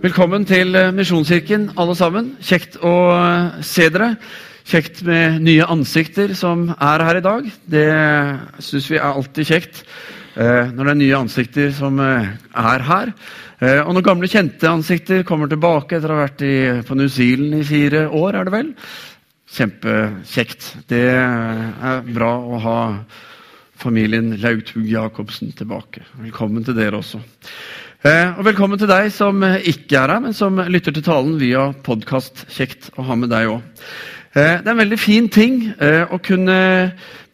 Velkommen til eh, Misjonskirken, alle sammen. Kjekt å eh, se dere. Kjekt med nye ansikter som er her i dag. Det syns vi er alltid kjekt eh, når det er nye ansikter som er her. Og når gamle, kjente ansikter kommer tilbake etter å ha vært i, på New Zealand i fire år, er det vel? Kjempekjekt. Det er bra å ha familien Lautug Jacobsen tilbake. Velkommen til dere også. Eh, og velkommen til deg som eh, ikke er her, men som lytter til talen via podkast. Kjekt å ha med deg òg. Eh, det er en veldig fin ting å kunne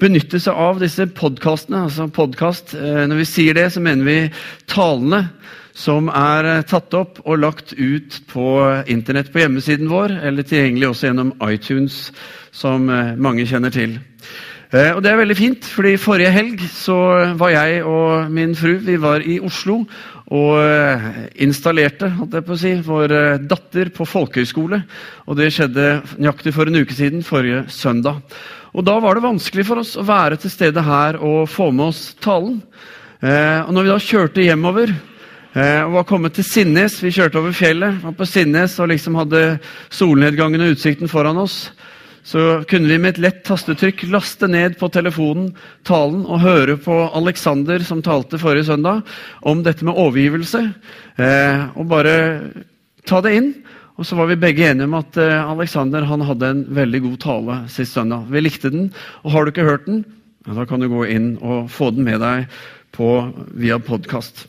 benytte seg av disse podkastene. Altså podcast, når vi sier det, så mener vi talene som er tatt opp og lagt ut på internett på hjemmesiden vår, eller tilgjengelig også gjennom iTunes, som mange kjenner til. Og Det er veldig fint, fordi forrige helg så var jeg og min fru vi var i Oslo og eh, installerte jeg på å si, vår eh, datter på folkehøyskole. Og det skjedde nøyaktig for en uke siden, forrige søndag. Og Da var det vanskelig for oss å være til stede her og få med oss talen. Eh, og når vi da kjørte hjemover og var kommet til Sinnes Vi kjørte over fjellet, var på Sinnes og liksom hadde solnedgangen og utsikten foran oss så kunne vi med et lett tastetrykk laste ned på telefonen talen og høre på Alexander, som talte forrige søndag, om dette med overgivelse. Eh, og bare ta det inn. Og så var vi begge enige om at eh, Alexander hadde en veldig god tale sist søndag. Vi likte den. Og har du ikke hørt den, ja, da kan du gå inn og få den med deg på, via podkast.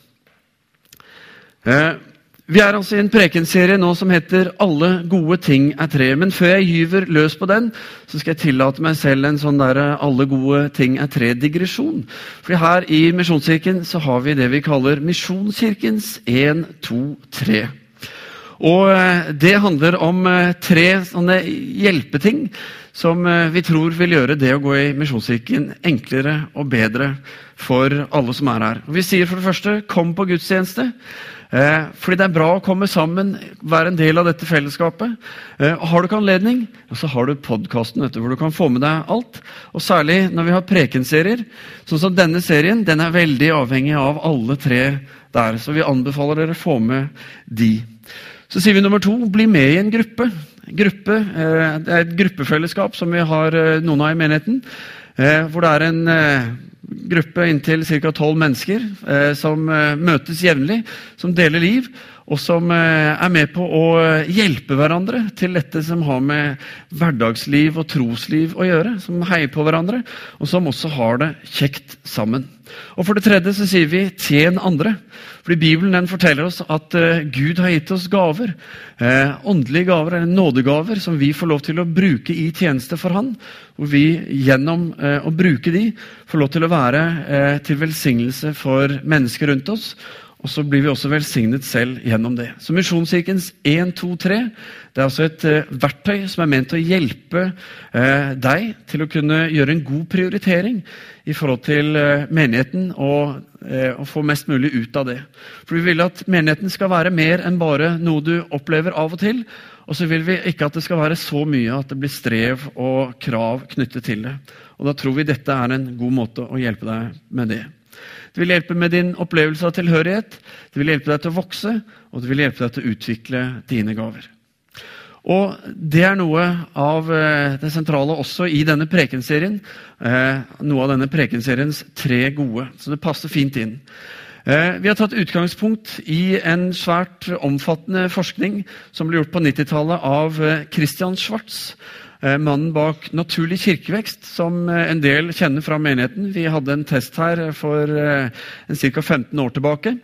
Eh, vi er altså i en prekenserie nå som heter 'Alle gode ting er tre'. Men før jeg gyver løs på den, så skal jeg tillate meg selv en sånn der 'alle gode ting er tre'-digresjon. For her i Misjonskirken så har vi det vi kaller Misjonskirkens 1, 2, 3. Og eh, det handler om eh, tre sånne hjelpeting som eh, vi tror vil gjøre det å gå i Misjonskirken enklere og bedre for alle som er her. Vi sier for det første 'kom på gudstjeneste'. Eh, fordi det er bra å komme sammen, være en del av dette fellesskapet. Eh, har du ikke anledning, så har du podkasten hvor du kan få med deg alt. Og særlig når vi har prekenserier. Sånn som denne serien den er veldig avhengig av alle tre der. Så vi anbefaler dere å få med de. Så sier vi nummer to bli med i en gruppe. gruppe eh, det er et gruppefellesskap som vi har eh, noen av i menigheten. Eh, hvor det er en eh, gruppe inntil ca. tolv mennesker eh, som eh, møtes jevnlig, som deler liv, og som eh, er med på å hjelpe hverandre til dette som har med hverdagsliv og trosliv å gjøre. Som heier på hverandre, og som også har det kjekt sammen. Og For det tredje så sier vi 'tjen andre'. Fordi Bibelen den forteller oss at uh, Gud har gitt oss gaver. Åndelige gaver, eller nådegaver, som vi får lov til å bruke i tjeneste for Han. Hvor vi gjennom å bruke de får lov til å være til velsignelse for mennesker rundt oss. Og så blir vi også velsignet selv gjennom det. Så Misjonskirkens 1, 2, 3 det er altså et eh, verktøy som er ment å hjelpe eh, deg til å kunne gjøre en god prioritering i forhold til eh, menigheten og, og, få mest mulig ut av det. For Vi vil at menigheten skal være mer enn bare noe du opplever av og til. Og så vil vi ikke at det skal være så mye at det blir strev og krav knyttet til det. Og Da tror vi dette er en god måte å hjelpe deg med det. Det vil hjelpe med din opplevelse av tilhørighet, det vil hjelpe deg til å vokse, og det vil hjelpe deg til å utvikle dine gaver. Og Det er noe av eh, det sentrale også i denne prekenserien. Eh, noe av denne prekenseriens tre gode, så det passer fint inn. Eh, vi har tatt utgangspunkt i en svært omfattende forskning som ble gjort på 90-tallet av Christian Schwartz. Eh, mannen bak Naturlig kirkevekst, som eh, en del kjenner fra menigheten. Vi hadde en test her for eh, ca. 15 år tilbake.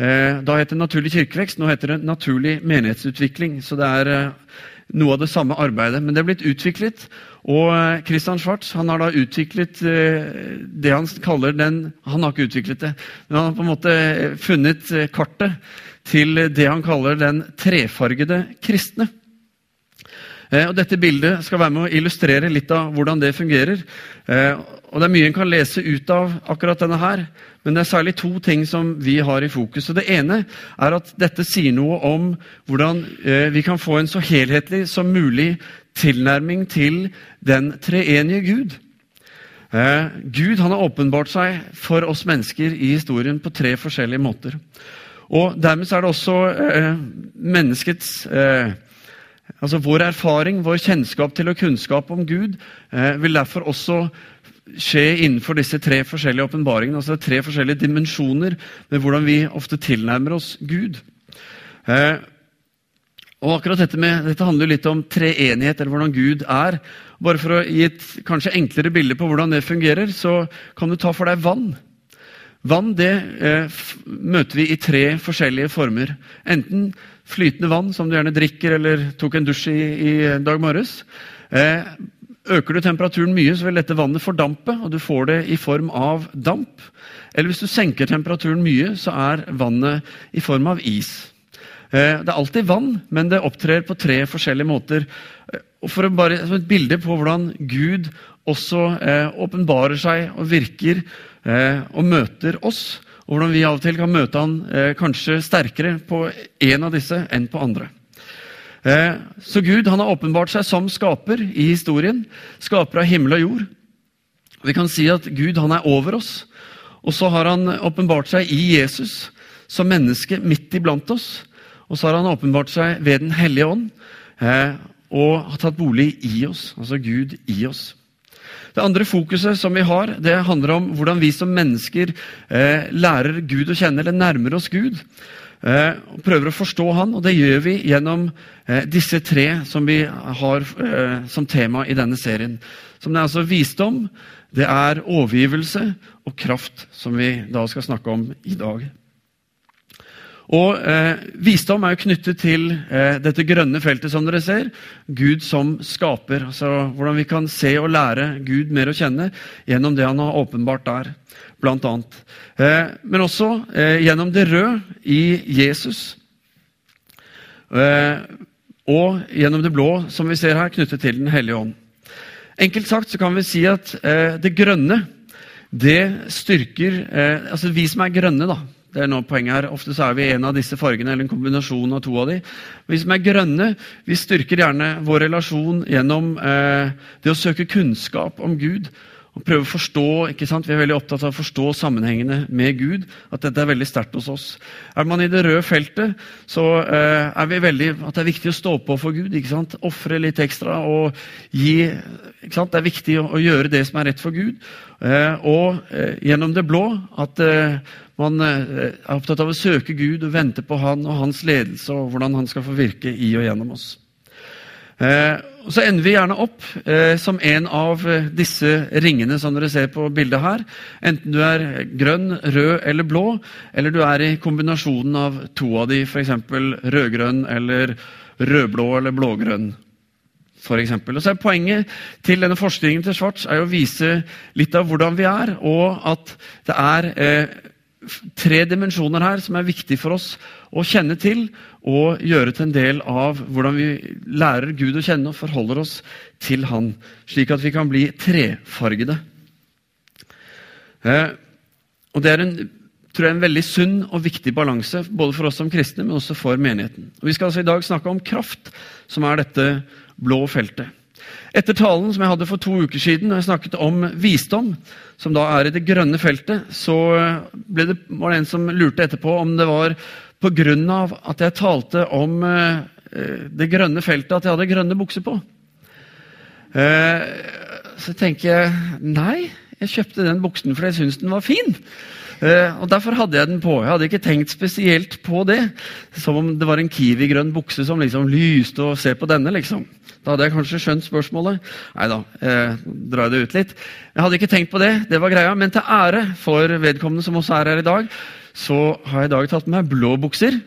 Da het det Naturlig kirkevekst, nå heter det Naturlig menighetsutvikling. Så det er noe av det samme arbeidet. Men det er blitt utviklet, og Christian Schwartz han har da utviklet det han kaller den Han har ikke utviklet det, men han har på en måte funnet kartet til det han kaller den trefargede kristne. Eh, og Dette bildet skal være med å illustrere litt av hvordan det fungerer. Eh, og Det er mye en kan lese ut av akkurat denne her, men det er særlig to ting som vi har i fokus. Og Det ene er at dette sier noe om hvordan eh, vi kan få en så helhetlig som mulig tilnærming til den treenige Gud. Gud han har åpenbart seg for oss mennesker i historien på tre forskjellige måter. Og Dermed er det også eh, menneskets eh, Altså Vår erfaring, vår kjennskap til og kunnskap om Gud, eh, vil derfor også skje innenfor disse tre forskjellige åpenbaringene. Altså tre forskjellige dimensjoner med hvordan vi ofte tilnærmer oss Gud. Eh, og akkurat Dette med, dette handler litt om treenighet, eller hvordan Gud er. Bare For å gi et kanskje enklere bilde på hvordan det fungerer, så kan du ta for deg vann. Vann det eh, møter vi i tre forskjellige former. Enten flytende vann, som du gjerne drikker eller tok en dusj i i dag morges. Eh, øker du temperaturen mye, så vil dette vannet fordampe, og du får det i form av damp. Eller hvis du senker temperaturen mye, så er vannet i form av is. Eh, det er alltid vann, men det opptrer på tre forskjellige måter. Eh, og for å bare, Som et bilde på hvordan Gud også eh, åpenbarer seg og virker eh, og møter oss, og hvordan vi av og til kan møte han eh, kanskje sterkere på en av disse enn på andre. Eh, så Gud han har åpenbart seg som skaper i historien. Skaper av himmel og jord. Vi kan si at Gud han er over oss. Og så har han åpenbart seg i Jesus som menneske midt iblant oss. Og så har han åpenbart seg ved Den hellige ånd eh, og har tatt bolig i oss, altså Gud i oss. Det andre fokuset som vi har, det handler om hvordan vi som mennesker eh, lærer Gud å kjenne, eller nærmer oss Gud. Eh, og Prøver å forstå Han, og det gjør vi gjennom eh, disse tre som vi har eh, som tema i denne serien. Som det er altså visdom, det er overgivelse og kraft, som vi da skal snakke om i dag. Og eh, Visdom er jo knyttet til eh, dette grønne feltet, som dere ser. Gud som skaper. altså Hvordan vi kan se og lære Gud mer å kjenne gjennom det han har åpenbart der, blant annet. Eh, men også eh, gjennom det røde i Jesus. Eh, og gjennom det blå, som vi ser her, knyttet til Den hellige ånd. Enkelt sagt så kan vi si at eh, det grønne, det styrker Altså vi som er grønne, da det er noe poenget her. Ofte så er vi en av disse fargene, eller en kombinasjon av to av de. Vi som er grønne, vi styrker gjerne vår relasjon gjennom eh, det å søke kunnskap om Gud. Og prøve å forstå, ikke sant? Vi er veldig opptatt av å forstå sammenhengene med Gud. At dette er veldig sterkt hos oss. Er man i det røde feltet, så eh, er vi veldig, at det er viktig å stå på for Gud. ikke sant? Ofre litt ekstra og gi ikke sant? Det er viktig å, å gjøre det som er rett for Gud. Eh, og eh, gjennom det blå at eh, man er opptatt av å søke Gud og vente på Han og Hans ledelse og hvordan Han skal få virke i og gjennom oss. Og Så ender vi gjerne opp som en av disse ringene som dere ser på bildet her. Enten du er grønn, rød eller blå, eller du er i kombinasjonen av to av de, f.eks. rødgrønn eller rødblå eller blågrønn for eksempel. og så er Poenget til denne forskningen til Schwartz er å vise litt av hvordan vi er, og at det er eh, tre dimensjoner her som er viktig for oss å kjenne til og gjøre til en del av hvordan vi lærer Gud å kjenne og forholder oss til Han, slik at vi kan bli trefargede. Eh, og Det er en, tror jeg, en veldig sunn og viktig balanse både for oss som kristne, men også for menigheten. Og Vi skal altså i dag snakke om kraft, som er dette blå feltet. Etter talen som jeg hadde for to uker siden, og jeg snakket om visdom, som da er i det grønne feltet, så det, var det en som lurte etterpå om det var pga. at jeg talte om eh, det grønne feltet at jeg hadde grønne bukser på. Eh, så tenker jeg nei, jeg kjøpte den buksen fordi jeg syntes den var fin. Eh, og Derfor hadde jeg den på. Jeg hadde ikke tenkt spesielt på det. Som om det var en Kiwi-grønn bukse som liksom lyste og se på denne, liksom. Da hadde jeg kanskje skjønt spørsmålet. Nei da, eh, drar jeg det ut litt. Jeg hadde ikke tenkt på det, det var greia. Men til ære for vedkommende som også er her i dag, så har jeg i dag tatt med meg blå bukser.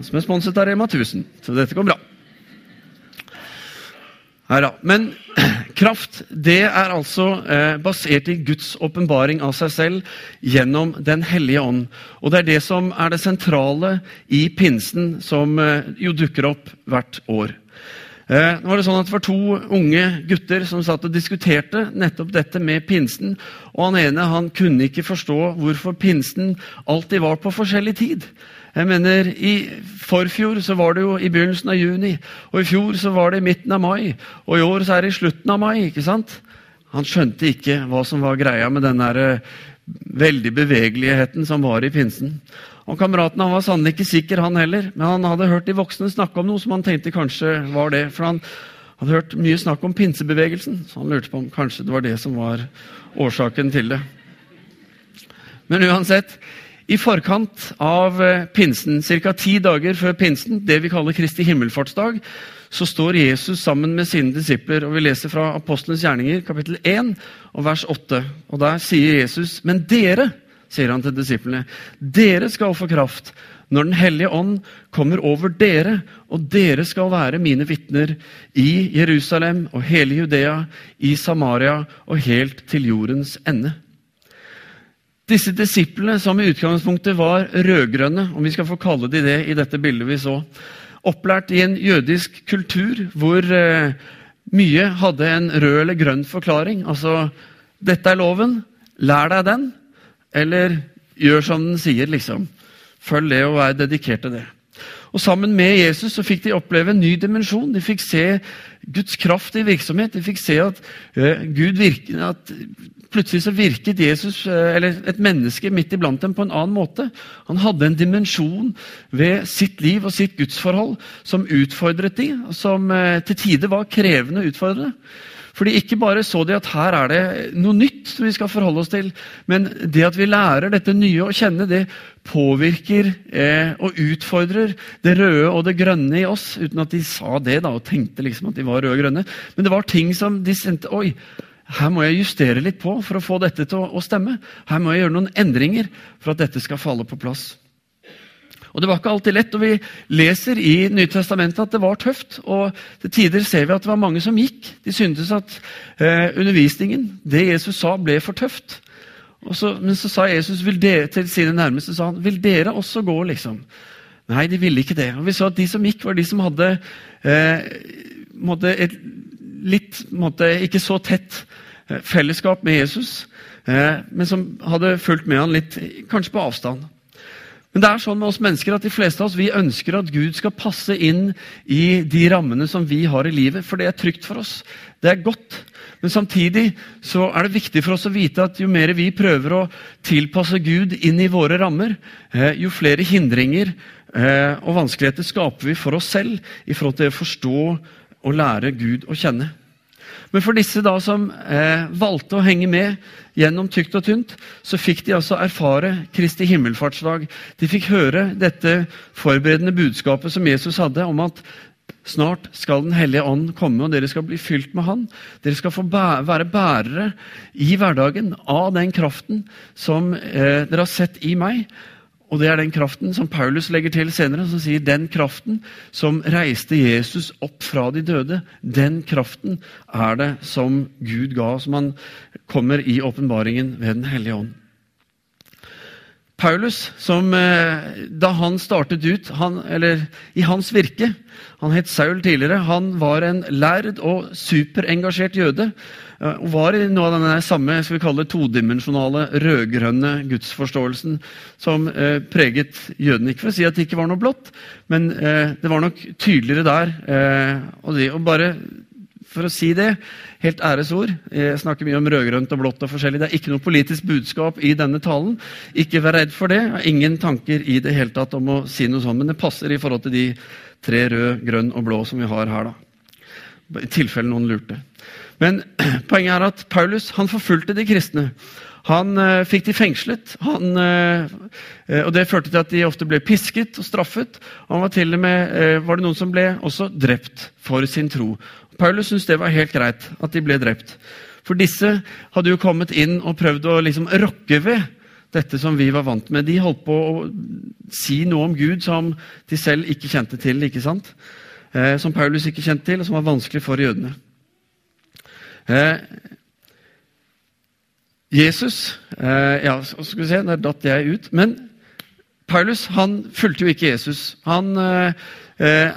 Som er sponset av Rema 1000. Så dette går bra. Neida. Men kraft det er altså eh, basert i Guds åpenbaring av seg selv gjennom Den hellige ånd. Og det er det som er det sentrale i pinsen, som eh, jo dukker opp hvert år. Eh, nå var Det sånn at det var to unge gutter som satt og diskuterte nettopp dette med pinsen. og Han ene han kunne ikke forstå hvorfor pinsen alltid var på forskjellig tid. Jeg mener, I forfjor så var det jo i begynnelsen av juni, og i fjor så var det i midten av mai, og i år så er det i slutten av mai. ikke sant? Han skjønte ikke hva som var greia med den eh, veldig bevegeligheten som var i pinsen. Og Kameraten han var sannelig ikke sikker, han heller, men han hadde hørt de voksne snakke om noe som han tenkte kanskje var det. For han hadde hørt mye snakk om pinsebevegelsen, så han lurte på om kanskje det var det som var årsaken til det. Men uansett, i forkant av pinsen, ca. ti dager før pinsen, det vi kaller Kristi himmelfartsdag, så står Jesus sammen med sine disipler. og Vi leser fra Apostlenes gjerninger, kapittel 1, og vers 8. Og Der sier Jesus, men dere sier han til disiplene. Dere skal få kraft når Den hellige ånd kommer over dere, og dere skal være mine vitner i Jerusalem og hele Judea, i Samaria og helt til jordens ende. Disse disiplene, som i utgangspunktet var rødgrønne, om vi skal få kalle de det i dette bildet vi så, opplært i en jødisk kultur hvor eh, mye hadde en rød eller grønn forklaring. Altså 'Dette er loven. Lær deg den.' Eller gjør som den sier, liksom. Følg det og vær dedikert til det. Og Sammen med Jesus så fikk de oppleve en ny dimensjon. De fikk se Guds kraft i virksomhet. De fikk se at, uh, Gud virket, at plutselig så virket Jesus, uh, eller et menneske midt iblant dem på en annen måte. Han hadde en dimensjon ved sitt liv og sitt gudsforhold som utfordret de, som uh, til tider var krevende utfordrende. Fordi ikke bare så de at her er det noe nytt som vi skal forholde oss til, men det at vi lærer dette nye å kjenne, det påvirker eh, og utfordrer det røde og det grønne i oss. Uten at de sa det da, og tenkte liksom at de var røde og grønne. Men det var ting som de sendte Oi, her må jeg justere litt på for å få dette til å, å stemme. Her må jeg gjøre noen endringer for at dette skal falle på plass. Og Det var ikke alltid lett. og Vi leser i Nytestamentet at det var tøft. og Til tider ser vi at det var mange som gikk. De syntes at eh, undervisningen, det Jesus sa, ble for tøft. Så, men så sa Jesus dere, til sine nærmeste sa han, vil dere også gå. liksom? Nei, de ville ikke det. Og Vi så at de som gikk, var de som hadde eh, et litt måtte, ikke så tett eh, fellesskap med Jesus, eh, men som hadde fulgt med han litt, kanskje på avstand. Men det er sånn med oss mennesker at de fleste av oss vi ønsker at Gud skal passe inn i de rammene som vi har i livet, for det er trygt for oss. Det er godt. Men samtidig så er det viktig for oss å vite at jo mer vi prøver å tilpasse Gud inn i våre rammer, eh, jo flere hindringer eh, og vanskeligheter skaper vi for oss selv i forhold til å forstå og lære Gud å kjenne. Men for disse da som eh, valgte å henge med gjennom tykt og tynt, så fikk de altså erfare Kristi himmelfartsdag. De fikk høre dette forberedende budskapet som Jesus hadde, om at snart skal Den hellige ånd komme, og dere skal bli fylt med Han. Dere skal få bæ være bærere i hverdagen av den kraften som eh, dere har sett i meg. Og det er den kraften som Paulus legger til senere, som sier den kraften som reiste Jesus opp fra de døde, den kraften er det som Gud ga, som han kommer i åpenbaringen ved Den hellige ånd. Paulus, som eh, da han startet ut, han, eller i hans virke Han het Saul tidligere. Han var en lærd og superengasjert jøde. Eh, og var i noe av denne samme skal vi kalle todimensjonale, rødgrønne gudsforståelsen som eh, preget jødene. Ikke for å si at det ikke var noe blått, men eh, det var nok tydeligere der. Eh, og, det, å bare for å si det, helt æresord. Jeg snakker mye om rødgrønt og blått og forskjellig. Det er ikke noe politisk budskap i denne talen. Ikke vær redd for det. Jeg har ingen tanker i det hele tatt om å si noe sånt, men det passer i forhold til de tre rød, grønn og blå som vi har her. da. I tilfelle noen lurte. Men poenget er at Paulus han forfulgte de kristne. Han eh, fikk de fengslet, han, eh, og det førte til at de ofte ble pisket og straffet. Og var med, eh, var det noen som ble også drept for sin tro. Paulus syntes det var helt greit at de ble drept. For disse hadde jo kommet inn og prøvd å liksom rokke ved dette som vi var vant med. De holdt på å si noe om Gud som de selv ikke kjente til. ikke sant? Eh, som Paulus ikke kjente til, og som var vanskelig for jødene. Eh, Jesus eh, Ja, skal vi se, der datt jeg ut. Men Paulus han fulgte jo ikke Jesus. Han eh, Eh,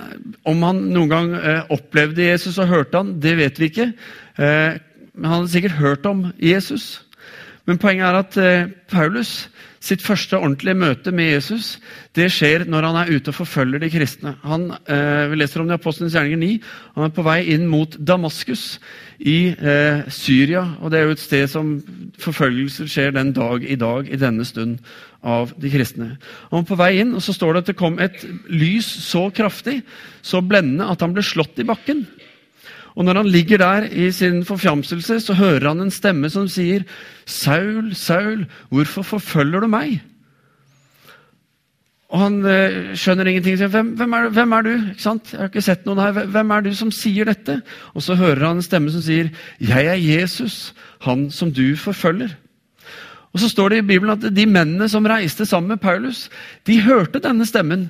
om han noen gang eh, opplevde Jesus og hørte han, det vet vi ikke. Eh, han hadde sikkert hørt om Jesus. Men poenget er at eh, Paulus sitt første ordentlige møte med Jesus det skjer når han er ute og forfølger de kristne. Han, eh, vi leser om det i Apostelens gjerninger 9. Han er på vei inn mot Damaskus i eh, Syria. og Det er jo et sted som forfølgelser skjer den dag i dag i denne stund av de kristne. Han var på vei inn, og så står det at det kom et lys så kraftig, så blendende, at han ble slått i bakken. Og når han ligger der i sin forfjamselse, så hører han en stemme som sier, 'Saul, Saul, hvorfor forfølger du meg?' Og han eh, skjønner ingenting. Hvem, hvem, er, hvem, er, du? Ikke sant? Jeg har ikke sett noen her. Hvem er du som sier dette? Og så hører han en stemme som sier, 'Jeg er Jesus, han som du forfølger'. Og Så står det i Bibelen at de mennene som reiste sammen med Paulus, de hørte denne stemmen,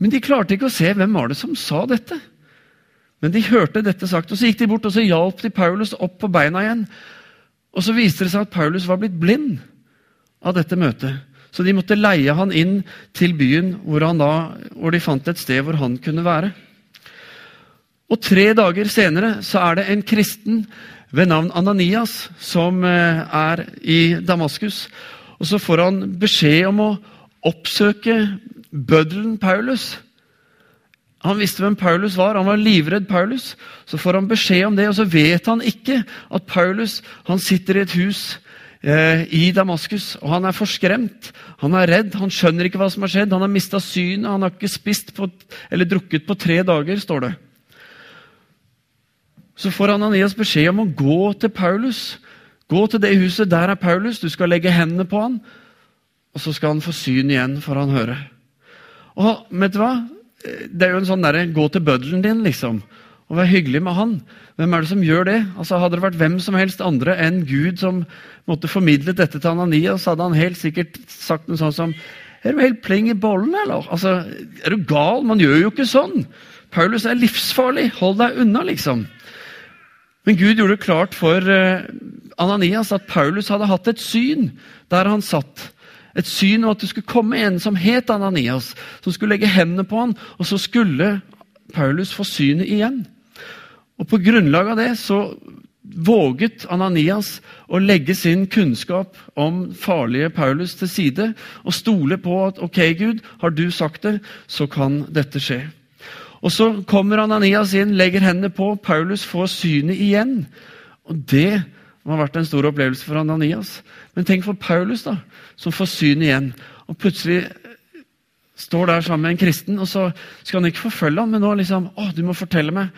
men de klarte ikke å se hvem var det som sa dette. Men de hørte dette sagt, og så gikk de bort og så hjalp de Paulus opp på beina igjen. Og så viste det seg at Paulus var blitt blind av dette møtet. Så de måtte leie han inn til byen, hvor, da, hvor de fant et sted hvor han kunne være. Og Tre dager senere så er det en kristen ved navn Ananias som eh, er i Damaskus. Og Så får han beskjed om å oppsøke bøddelen Paulus. Han visste hvem Paulus var, han var livredd Paulus. Så får han beskjed om det, og så vet han ikke at Paulus han sitter i et hus eh, i Damaskus, og han er forskremt. Han er redd, han skjønner ikke hva som har skjedd. Han har mista synet, han har ikke spist på, eller drukket på tre dager, står det. Så får Ananias beskjed om å gå til Paulus. Gå til det huset, der er Paulus, du skal legge hendene på han, og så skal han få syn igjen, får han høre. Og vet du hva? Det er jo en sånn derre Gå til bøddelen din, liksom. Og vær hyggelig med han. Hvem er det som gjør det? Altså Hadde det vært hvem som helst andre enn Gud som måtte formidlet dette til Ananias, hadde han helt sikkert sagt noe sånt som Er du helt pling i bollen, eller? Altså, Er du gal? Man gjør jo ikke sånn. Paulus er livsfarlig. Hold deg unna, liksom. Men Gud gjorde det klart for eh, Ananias at Paulus hadde hatt et syn der han satt. Et syn om at det skulle komme en som het Ananias, som skulle legge hendene på han, og så skulle Paulus få synet igjen. Og På grunnlag av det så våget Ananias å legge sin kunnskap om farlige Paulus til side og stole på at ok, Gud, har du sagt det, så kan dette skje. Og Så kommer Ananias inn, legger hendene på. Paulus får synet igjen. Og det det har vært en stor opplevelse for Ananias. Men tenk for Paulus, da, som får syn igjen. Og plutselig står der sammen med en kristen, og så skal han ikke forfølge ham, men nå liksom Å, du må fortelle meg.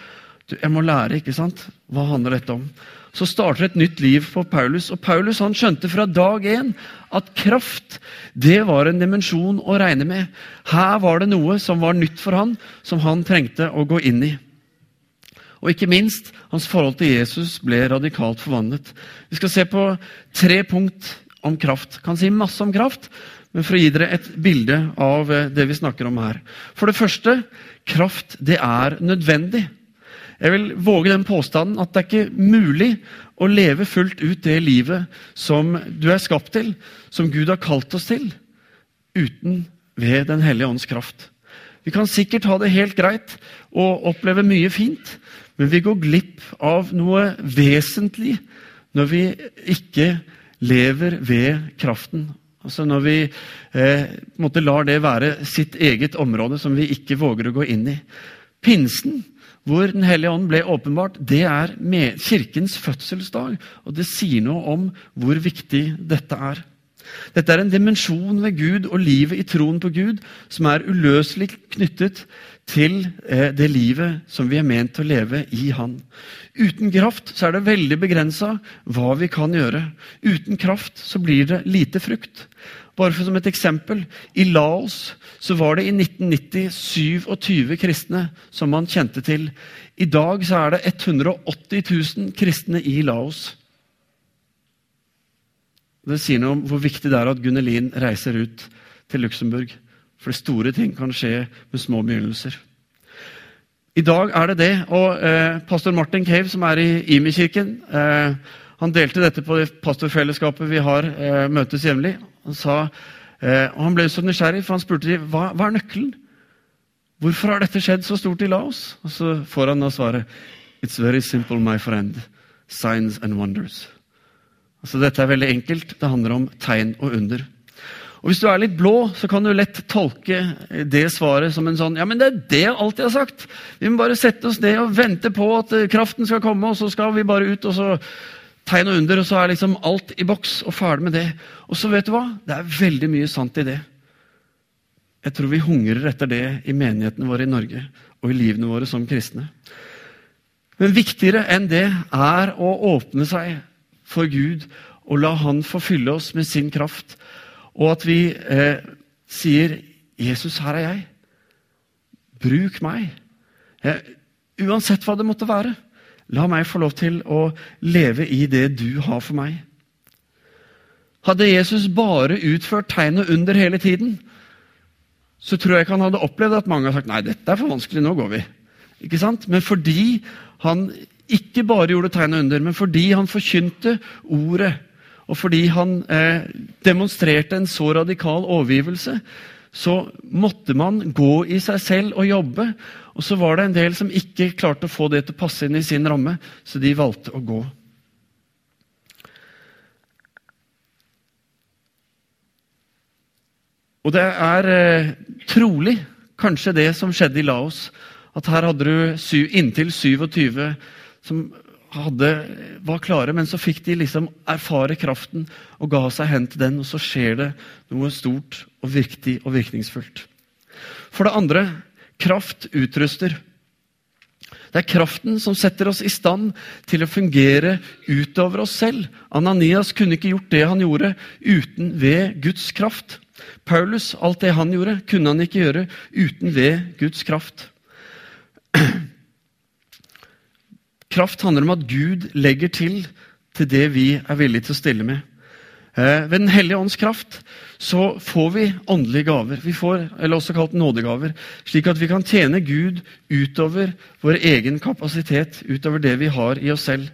Du, jeg må lære, ikke sant? Hva handler dette om? Så starter et nytt liv på Paulus. Og Paulus han skjønte fra dag én at kraft det var en dimensjon å regne med. Her var det noe som var nytt for han, som han trengte å gå inn i. Og ikke minst, hans forhold til Jesus ble radikalt forvandlet. Vi skal se på tre punkt om kraft. Kan si masse om kraft, men for å gi dere et bilde av eh, det vi snakker om her. For det første, kraft det er nødvendig. Jeg vil våge den påstanden at det er ikke mulig å leve fullt ut det livet som du er skapt til, som Gud har kalt oss til, uten ved Den hellige ånds kraft. Vi kan sikkert ha det helt greit og opplever mye fint, men vi går glipp av noe vesentlig når vi ikke lever ved kraften. Altså Når vi eh, lar det være sitt eget område som vi ikke våger å gå inn i. Pinsen, hvor Den hellige ånd ble åpenbart, det er kirkens fødselsdag. Og det sier noe om hvor viktig dette er. Dette er en dimensjon ved Gud og livet i troen på Gud som er uløselig knyttet til eh, det livet som vi er ment å leve i Han. Uten kraft så er det veldig begrensa hva vi kan gjøre. Uten kraft så blir det lite frukt. Bare for som et eksempel. I Laos så var det i 1990 27 kristne som man kjente til. I dag så er det 180 000 kristne i Laos. Det sier noe om hvor viktig det er at Gunnelin reiser ut til Luxembourg. For store ting kan skje med små begynnelser. I dag er det det. Og eh, pastor Martin Cave, som er i Imi-kirken, eh, han delte dette på det pastorfellesskapet vi har, eh, møtes jevnlig. Han sa, eh, og han ble så nysgjerrig, for han spurte de, hva, hva er nøkkelen. Hvorfor har dette skjedd så stort i Laos? Og så får han da svaret It's very simple, my friend. Signs and wonders. Altså, dette er veldig enkelt. Det handler om tegn og under. Og Hvis du er litt blå, så kan du lett tolke det svaret som en sånn Ja, men det er det jeg alltid har sagt! Vi må bare sette oss ned og vente på at eh, kraften skal komme, og så skal vi bare ut, og så tegn og under, og så er liksom alt i boks, og ferdig med det. Og så vet du hva? Det er veldig mye sant i det. Jeg tror vi hungrer etter det i menighetene våre i Norge og i livene våre som kristne. Men viktigere enn det er å åpne seg for Gud og la Han få fylle oss med sin kraft og at vi eh, sier 'Jesus, her er jeg. Bruk meg.' Eh, uansett hva det måtte være. La meg få lov til å leve i det du har for meg. Hadde Jesus bare utført tegnet under hele tiden, så tror jeg ikke han hadde opplevd at mange har sagt nei, dette er for vanskelig, nå går vi. Ikke sant? Men fordi han ikke bare gjorde tegn og under, men fordi han forkynte ordet, og fordi han eh, demonstrerte en så radikal overgivelse, så måtte man gå i seg selv og jobbe. Og så var det en del som ikke klarte å få det til å passe inn i sin ramme, så de valgte å gå. Og det er eh, trolig kanskje det som skjedde i Laos. At her hadde du syv, inntil 27 som hadde, var klare, men så fikk de liksom erfare kraften og ga seg hen til den, og så skjer det noe stort og viktig og virkningsfullt. For det andre kraft utruster. Det er kraften som setter oss i stand til å fungere utover oss selv. Ananias kunne ikke gjort det han gjorde, uten ved Guds kraft. Paulus, alt det han gjorde, kunne han ikke gjøre uten ved Guds kraft. Kraft handler om at Gud legger til til det vi er villige til å stille med. Eh, ved Den hellige ånds kraft så får vi åndelige gaver, vi får, eller også kalt nådegaver, slik at vi kan tjene Gud utover vår egen kapasitet, utover det vi har i oss selv.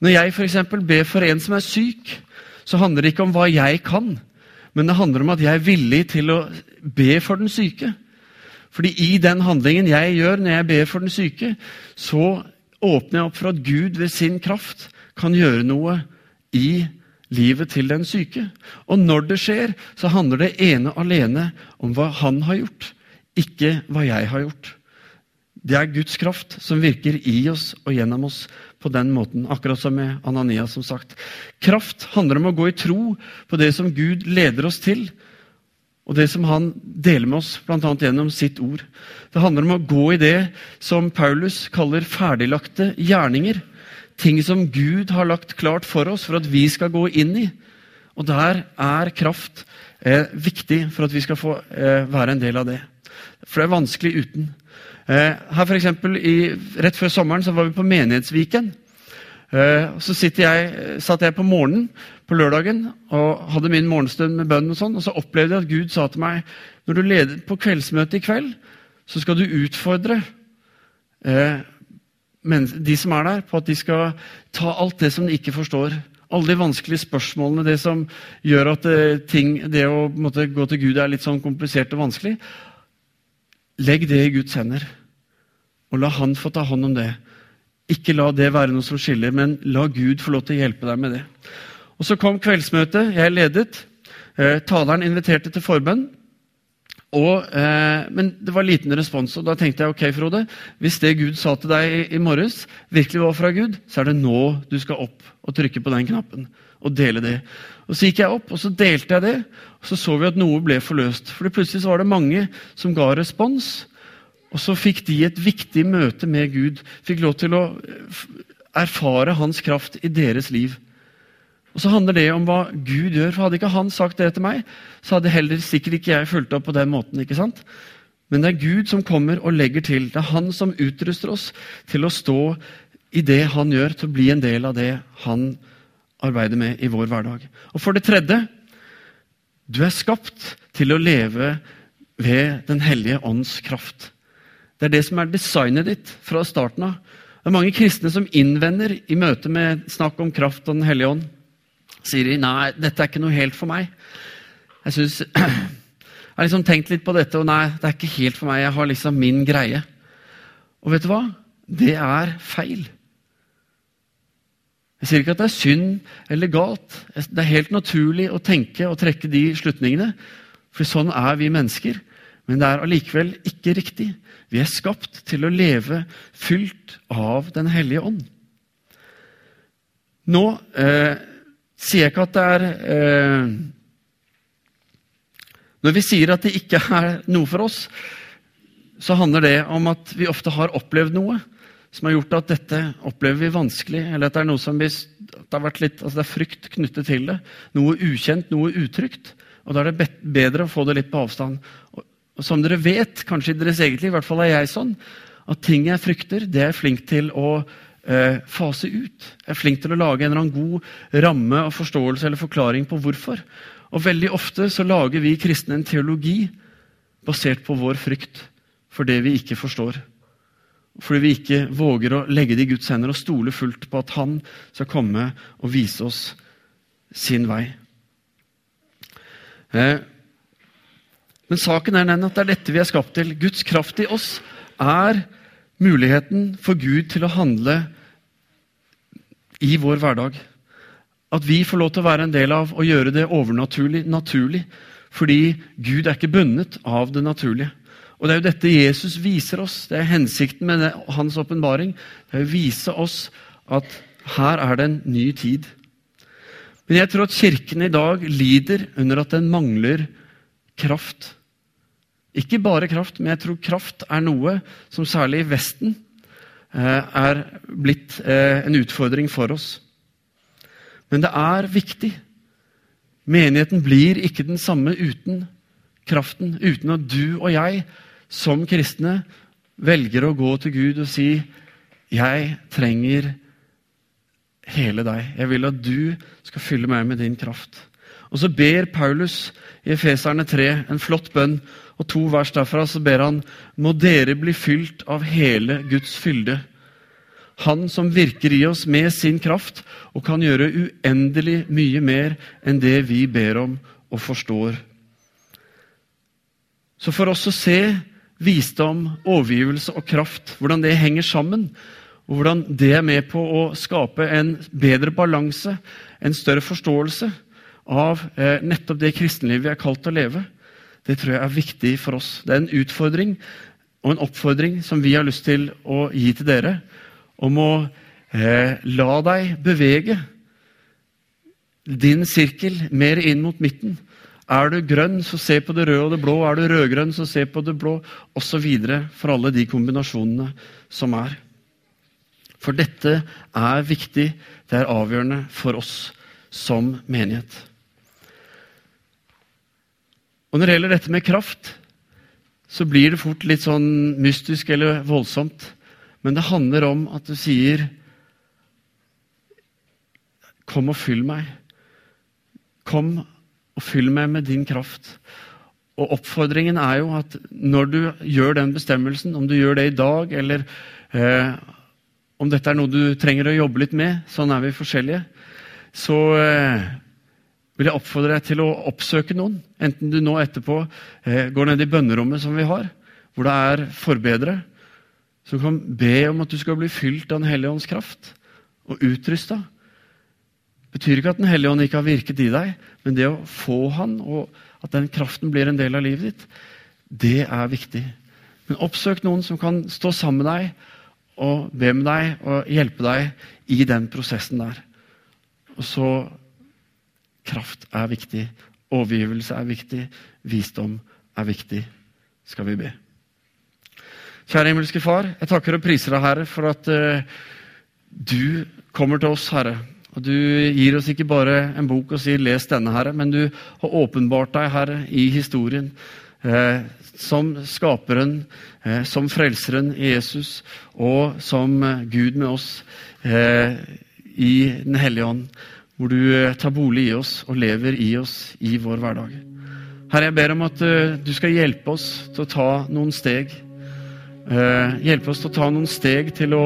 Når jeg f.eks. ber for en som er syk, så handler det ikke om hva jeg kan, men det handler om at jeg er villig til å be for den syke. Fordi i den handlingen jeg gjør når jeg ber for den syke, så åpner jeg opp for at Gud ved sin kraft kan gjøre noe i livet til den syke. Og når det skjer, så handler det ene alene om hva han har gjort, ikke hva jeg har gjort. Det er Guds kraft som virker i oss og gjennom oss på den måten, akkurat som med Anania. som sagt. Kraft handler om å gå i tro på det som Gud leder oss til, og det som han deler med oss, bl.a. gjennom sitt ord. Det handler om å gå i det som Paulus kaller ferdiglagte gjerninger. Ting som Gud har lagt klart for oss for at vi skal gå inn i. Og der er kraft eh, viktig for at vi skal få eh, være en del av det. For det er vanskelig uten. Eh, her for eksempel, i, Rett før sommeren så var vi på Menighetsviken. Eh, så jeg, satt jeg på morgenen på lørdagen og hadde min morgenstund med bønn. Og sånn, og så opplevde jeg at Gud sa til meg når du leder på kveldsmøtet i kveld, så skal du utfordre eh, de som er der, på at de skal ta alt det som de ikke forstår. Alle de vanskelige spørsmålene, det som gjør at eh, ting, det å måtte, gå til Gud er litt sånn komplisert og vanskelig. Legg det i Guds hender, og la Han få ta hånd om det. Ikke la det være noe som skiller, men la Gud få lov til å hjelpe deg med det. Og Så kom kveldsmøtet. Jeg ledet. Eh, taleren inviterte til forbønn. Og, eh, men det var liten respons. og Da tenkte jeg ok, Frode, hvis det Gud sa til deg i, i morges, virkelig var fra Gud, så er det nå du skal opp og trykke på den knappen og dele det. Og Så gikk jeg opp og så delte jeg det, og så så vi at noe ble forløst. For plutselig var det mange som ga respons. Og så fikk de et viktig møte med Gud. Fikk lov til å erfare hans kraft i deres liv. Og så handler det om hva Gud gjør. for Hadde ikke han sagt det til meg, så hadde heller sikkert ikke jeg fulgt opp på den måten. ikke sant? Men det er Gud som kommer og legger til. Det er han som utruster oss til å stå i det han gjør, til å bli en del av det han arbeider med i vår hverdag. Og for det tredje du er skapt til å leve ved Den hellige ånds kraft. Det er det som er designet ditt fra starten av. Det er mange kristne som innvender i møte med snakk om kraft og Den hellige ånd. Sier de nei, dette er ikke noe helt for meg. Jeg synes, jeg har liksom tenkt litt på dette, og nei, det er ikke helt for meg. Jeg har liksom min greie. Og vet du hva? Det er feil. Jeg sier ikke at det er synd eller galt. Det er helt naturlig å tenke og trekke de slutningene. For sånn er vi mennesker. Men det er allikevel ikke riktig. Vi er skapt til å leve fylt av Den hellige ånd. Nå eh, sier jeg ikke at det er eh, Når vi sier at det ikke er noe for oss, så handler det om at vi ofte har opplevd noe som har gjort at dette opplever vi vanskelig, eller at det er noe som vi, det, litt, altså det er frykt knyttet til det. Noe ukjent, noe utrygt. Og da er det bedre å få det litt på avstand. Og, som dere vet, kanskje i deres eget liv, i hvert fall er jeg sånn, at ting jeg frykter, det er jeg flink til å fase ut. Jeg er flink til å lage en eller annen god ramme og forståelse eller forklaring på hvorfor. Og veldig ofte så lager vi kristne en teologi basert på vår frykt for det vi ikke forstår. Fordi vi ikke våger å legge det i Guds hender og stole fullt på at Han skal komme og vise oss sin vei. Eh, men saken er den at det er dette vi er skapt til. Guds kraft i oss er muligheten for Gud til å handle i vår hverdag. At vi får lov til å være en del av å gjøre det overnaturlig naturlig. Fordi Gud er ikke bundet av det naturlige. Og Det er jo dette Jesus viser oss. Det er hensikten med det, hans åpenbaring. Det er å vise oss at her er det en ny tid. Men jeg tror at Kirken i dag lider under at den mangler kraft. Ikke bare kraft, men jeg tror kraft er noe som særlig i Vesten eh, er blitt eh, en utfordring for oss. Men det er viktig. Menigheten blir ikke den samme uten kraften, uten at du og jeg som kristne velger å gå til Gud og si 'Jeg trenger hele deg. Jeg vil at du skal fylle meg med din kraft.' Og så ber Paulus i Efeserne 3 en flott bønn, og to vers derfra så ber han 'Må dere bli fylt av hele Guds fylde'. Han som virker i oss med sin kraft og kan gjøre uendelig mye mer enn det vi ber om og forstår. Så for oss å se visdom, overgivelse og kraft. Hvordan det henger sammen. Og hvordan det er med på å skape en bedre balanse, en større forståelse av eh, nettopp det kristenlivet vi er kalt til å leve. Det tror jeg er viktig for oss. Det er en utfordring og en oppfordring som vi har lyst til å gi til dere, om å eh, la deg bevege din sirkel mer inn mot midten. Er du grønn, så se på det røde og det blå. Er du rødgrønn, så se på det blå. Osv. For alle de kombinasjonene som er. For dette er viktig. Det er avgjørende for oss som menighet. Og Når det gjelder dette med kraft, så blir det fort litt sånn mystisk eller voldsomt. Men det handler om at du sier Kom og fyll meg. Kom og fyll meg med din kraft. Og Oppfordringen er jo at når du gjør den bestemmelsen, om du gjør det i dag, eller eh, om dette er noe du trenger å jobbe litt med, sånn er vi forskjellige, så eh, vil jeg oppfordre deg til å oppsøke noen. Enten du nå etterpå eh, går ned i bønnerommet som vi har, hvor det er forbedre, som kan be om at du skal bli fylt av Den hellige ånds kraft og utrusta betyr ikke at Den hellige ånd ikke har virket i deg, men det å få Han, og at den kraften blir en del av livet ditt, det er viktig. Men oppsøk noen som kan stå sammen med deg og be med deg og hjelpe deg i den prosessen der. Og så Kraft er viktig. Overgivelse er viktig. Visdom er viktig. Skal vi be. Kjære himmelske Far, jeg takker og priser deg, Herre, for at uh, du kommer til oss, Herre og Du gir oss ikke bare en bok og sier 'les denne', Herre, men du har åpenbart deg, Herre, i historien. Eh, som skaperen, eh, som frelseren i Jesus, og som eh, Gud med oss eh, i Den hellige ånd. Hvor du eh, tar bolig i oss og lever i oss i vår hverdag. Herre, jeg ber om at eh, du skal hjelpe oss til å ta noen steg. hjelpe oss til å ta noen steg til å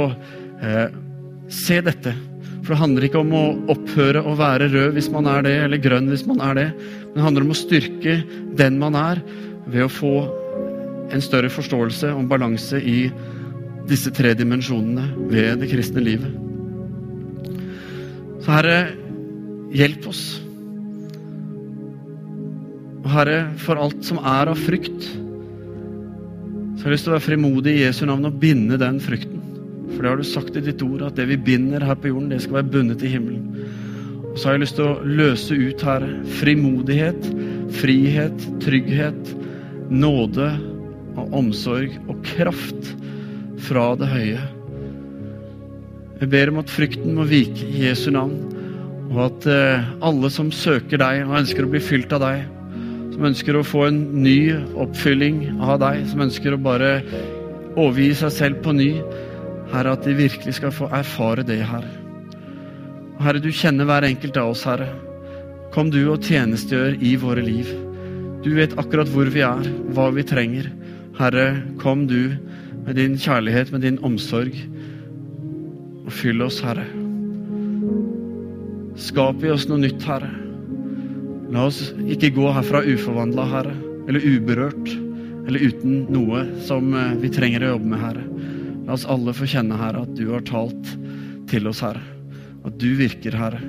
se dette for det handler ikke om å opphøre å være rød hvis man er det, eller grønn hvis man er det. Men det handler om å styrke den man er, ved å få en større forståelse og balanse i disse tre dimensjonene ved det kristne livet. Så Herre, hjelp oss. Og Herre, for alt som er av frykt, så har jeg lyst til å være frimodig i Jesu navn og binde den frykten. For det har du sagt i ditt ord, at det vi binder her på jorden, det skal være bundet i himmelen. Og så har jeg lyst til å løse ut, Herre, frimodighet, frihet, trygghet, nåde og omsorg og kraft fra det høye. Jeg ber om at frykten må vike i Jesu navn, og at eh, alle som søker deg og ønsker å bli fylt av deg, som ønsker å få en ny oppfylling av deg, som ønsker å bare overgi seg selv på ny, Herre, at de virkelig skal få erfare det, Herre. Herre, du kjenner hver enkelt av oss, Herre. Kom du og tjenestegjør i våre liv. Du vet akkurat hvor vi er, hva vi trenger. Herre, kom du med din kjærlighet, med din omsorg, og fyll oss, Herre. Skap i oss noe nytt, Herre. La oss ikke gå herfra uforvandla, Herre, eller uberørt, eller uten noe som eh, vi trenger å jobbe med, Herre. La oss alle få kjenne, Herre, at du har talt til oss, Herre. At du virker, Herre.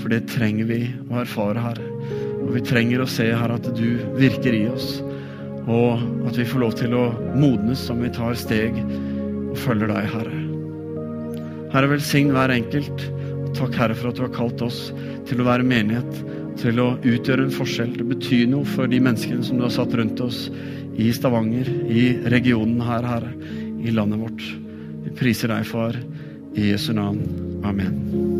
For det trenger vi å erfare, Herre. Og vi trenger å se, Herre, at du virker i oss. Og at vi får lov til å modnes som vi tar steg og følger deg, Herre. Herre, velsign hver enkelt. Takk, Herre, for at du har kalt oss til å være menighet, til å utgjøre en forskjell. Det betyr noe for de menneskene som du har satt rundt oss i Stavanger, i regionen her, Herre, i landet vårt. Vi priser deg, Far, i Jesu navn. Amen.